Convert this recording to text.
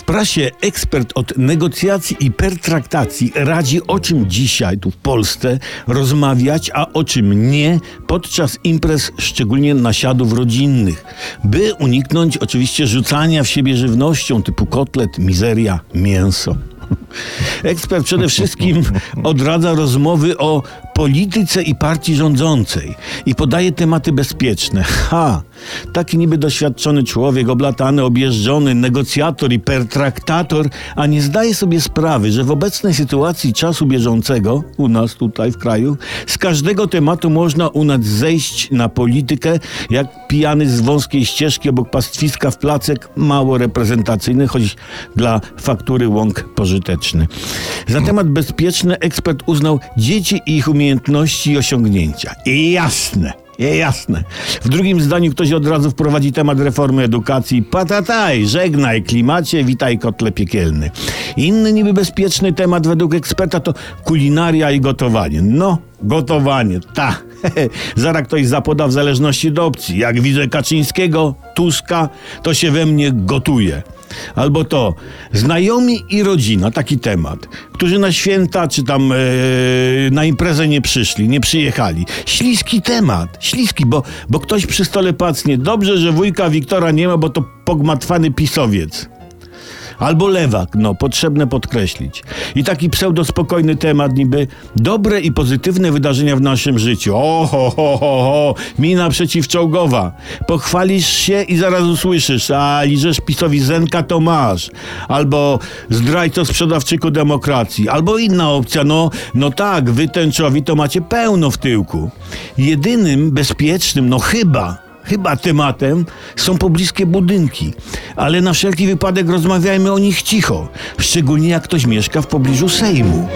W prasie ekspert od negocjacji i pertraktacji radzi o czym dzisiaj tu w Polsce rozmawiać, a o czym nie podczas imprez, szczególnie nasiadów rodzinnych, by uniknąć oczywiście rzucania w siebie żywnością typu kotlet, mizeria, mięso. Ekspert przede wszystkim odradza rozmowy o polityce i partii rządzącej i podaje tematy bezpieczne. Ha! Taki niby doświadczony człowiek, oblatany, objeżdżony, negocjator i pertraktator, a nie zdaje sobie sprawy, że w obecnej sytuacji czasu bieżącego, u nas tutaj w kraju, z każdego tematu można u nas zejść na politykę, jak pijany z wąskiej ścieżki obok pastwiska w placek, mało reprezentacyjny, choć dla faktury łąk pożyteczny. Za temat bezpieczny ekspert uznał dzieci i ich umiejętności i osiągnięcia. I jasne. Jasne. W drugim zdaniu ktoś od razu wprowadzi temat reformy edukacji. Patataj, żegnaj klimacie, witaj kotle piekielny. Inny niby bezpieczny temat według eksperta to kulinaria i gotowanie. No, gotowanie, ta. Zaraz ktoś zapoda w zależności do opcji. Jak widzę Kaczyńskiego, Tuska, to się we mnie gotuje. Albo to, znajomi i rodzina, taki temat, którzy na święta czy tam e, na imprezę nie przyszli, nie przyjechali. Śliski temat, śliski, bo, bo ktoś przy stole pacnie. Dobrze, że wujka Wiktora nie ma, bo to pogmatwany pisowiec. Albo lewak, no, potrzebne podkreślić. I taki pseudospokojny temat, niby dobre i pozytywne wydarzenia w naszym życiu. O, ho, ho, ho, ho, mina przeciwczołgowa. Pochwalisz się i zaraz usłyszysz, a liżesz pisowi zenka, to masz. Albo zdrajco sprzedawczyku demokracji. Albo inna opcja, no, no tak, wy tęczowi to macie pełno w tyłku. Jedynym bezpiecznym, no chyba, Chyba tematem są pobliskie budynki, ale na wszelki wypadek rozmawiajmy o nich cicho, szczególnie jak ktoś mieszka w pobliżu Sejmu.